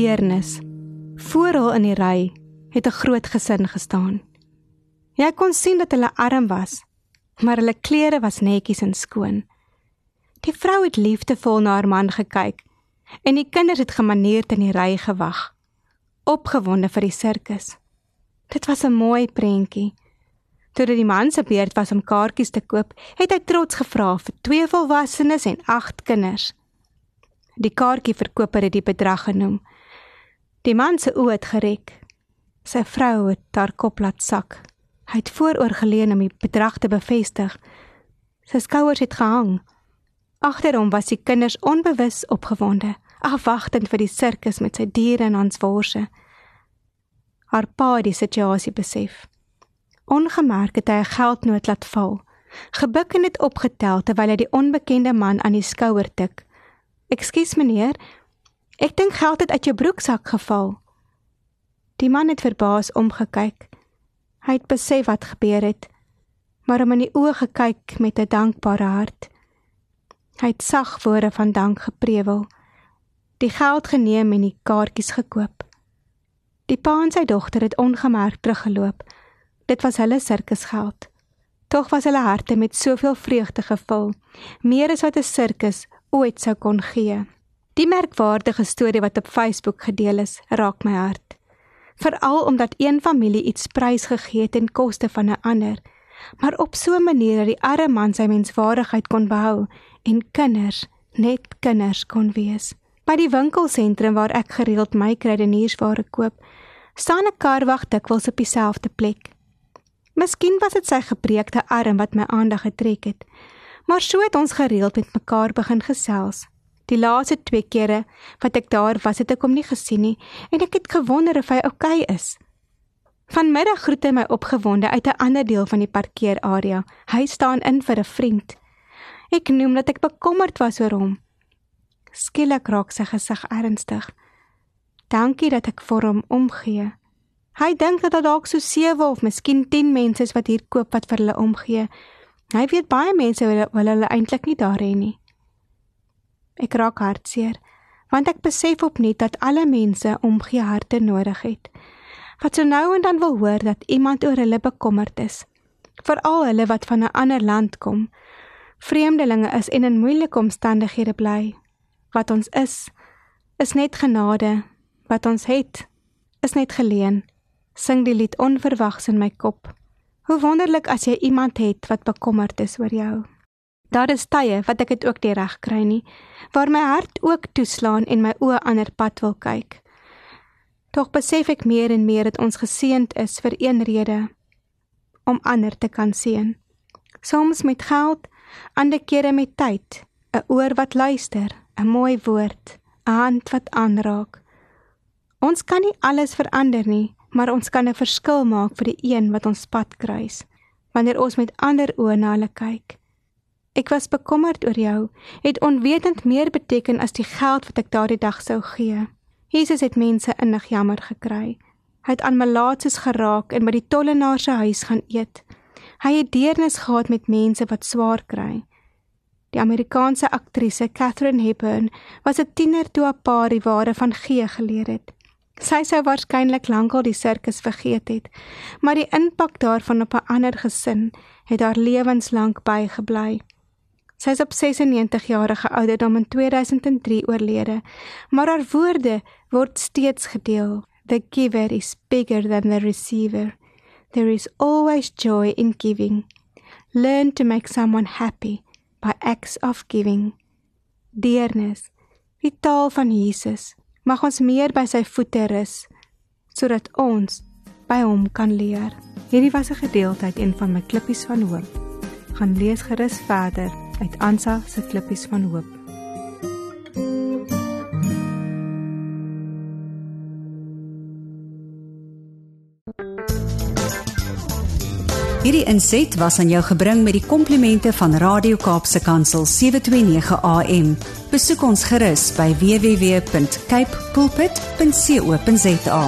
Deernis. Voor hulle in die ry het 'n groot gesin gestaan. Jy kon sien dat hulle arm was, maar hulle klere was netjies en skoon. Die vrou het liefdevol na haar man gekyk en die kinders het gemaneerd in die ry gewag, opgewonde vir die sirkus. Dit was 'n mooi prentjie. Toe dit die man se beurt was om kaartjies te koop, het hy trots gevra vir twee volwassenes en 8 kinders. Die kaartjieverkoper het die bedrag genoem. Die man se oë het gerek. Sy vrou het haar kop laat sak. Hy het vooroor geleun om die bedrag te bevestig. Sy skouers het gehang. Agter hom was die kinders onbewus opgewonde, afwagtend vir die sirkus met sy diere en ons worse. Haar pa het die situasie besef. Ongemerk het hy 'n geldnoot laat val, gebuk en dit opgetel terwyl hy die onbekende man aan die skouer tik. "Ekskuus meneer, ek dink geld het uit jou broeksak geval." Die man het verbaas omgekyk. Hy het besef wat gebeur het, maar hom in die oë gekyk met 'n dankbare hart. Hy het sag woorde van dank geprewel, die geld geneem en die kaartjies gekoop. Die pa en sy dogter het ongemerk teruggeloop Dit was hulle sirkusgeld. Tog was hulle harte met soveel vreugde gevul, meer as wat 'n sirkus ooit sou kon gee. Die merkwaardige storie wat op Facebook gedeel is, raak my hart. Veral omdat een familie iets prysgegee het ten koste van 'n ander, maar op so 'n manier dat die arme man sy menswaardigheid kon behou en kinders net kinders kon wees. By die winkelsentrum waar ek gereeld my kruideniersware koop, staan 'n karwag dikwels op dieselfde plek. Miskien was dit sy gebreekte arm wat my aandag getrek het. Maar so het ons gereeld met mekaar begin gesels. Die laaste twee kere wat ek daar was, het ek hom nie gesien nie en ek het gewonder of hy oukei okay is. Vanmiddag groet hy my opgewonde uit 'n ander deel van die parkeerarea. Hy staan in vir 'n vriend. Ek noem dat ek bekommerd was oor hom. Skielik raak sy gesig ernstig. Dankie dat ek vir hom omgee. Hy dink dat daar dalk so 7 of miskien 10 mense is wat hier koop wat vir hulle omgee. Hy weet baie mense wil hulle, eintlik nie daar hê nie. Ek raak hartseer want ek besef opnuut dat alle mense omgee harte nodig het. Wat so nou en dan wil hoor dat iemand oor hulle bekommerd is. Veral hulle wat van 'n ander land kom. Vreemdelinge is en in moeilike omstandighede bly. Wat ons is, is net genade. Wat ons het, is net geleen sing die lied onverwags in my kop. Hoe wonderlik as jy iemand het wat bekommerd is oor jou. Daar is tye wat ek dit ook nie reg kry nie, waar my hart ook toeslaan en my oë ander pad wil kyk. Tog besef ek meer en meer dat ons geseënd is vir een rede om ander te kan seën. Soms met geld, ander kere met tyd, 'n oor wat luister, 'n mooi woord, 'n hand wat aanraak. Ons kan nie alles verander nie, maar ons kan 'n verskil maak vir die een wat ons pad kruis wanneer ons met ander oë na hulle kyk. Ek was bekommerd oor jou, het onwetend meer beteken as die geld wat ek daardie dag sou gee. Jesus het mense innig jammer gekry. Hy het aan malaatses geraak en by die tollenaar se huis gaan eet. Hy het deernis gehad met mense wat swaar kry. Die Amerikaanse aktrise Katharine Hepburn was 'n tiener toe 'n paar die ware van gee geleer het. Sy sou waarskynlik lankal die sirkus vergeet het, maar die impak daarvan op 'n ander gesin het haar lewenslank bygebly. Sy is op 96 jarige ouderdom in 2003 oorlede, maar haar woorde word steeds gedeel. The giver is bigger than the receiver. There is always joy in giving. Learn to make someone happy by acts of giving. Deernis, die taal van Jesus mag ons meer by sy voete rus sodat ons by hom kan leer. Hierdie was 'n gedeelte uit een van my klippies van hoop. Gaan lees gerus verder uit Ansa se klippies van hoop. Hierdie inset was aan jou gebring met die komplimente van Radio Kaapse Kansel 729 AM. Besoek ons gerus by www.cape pulpit.co.za.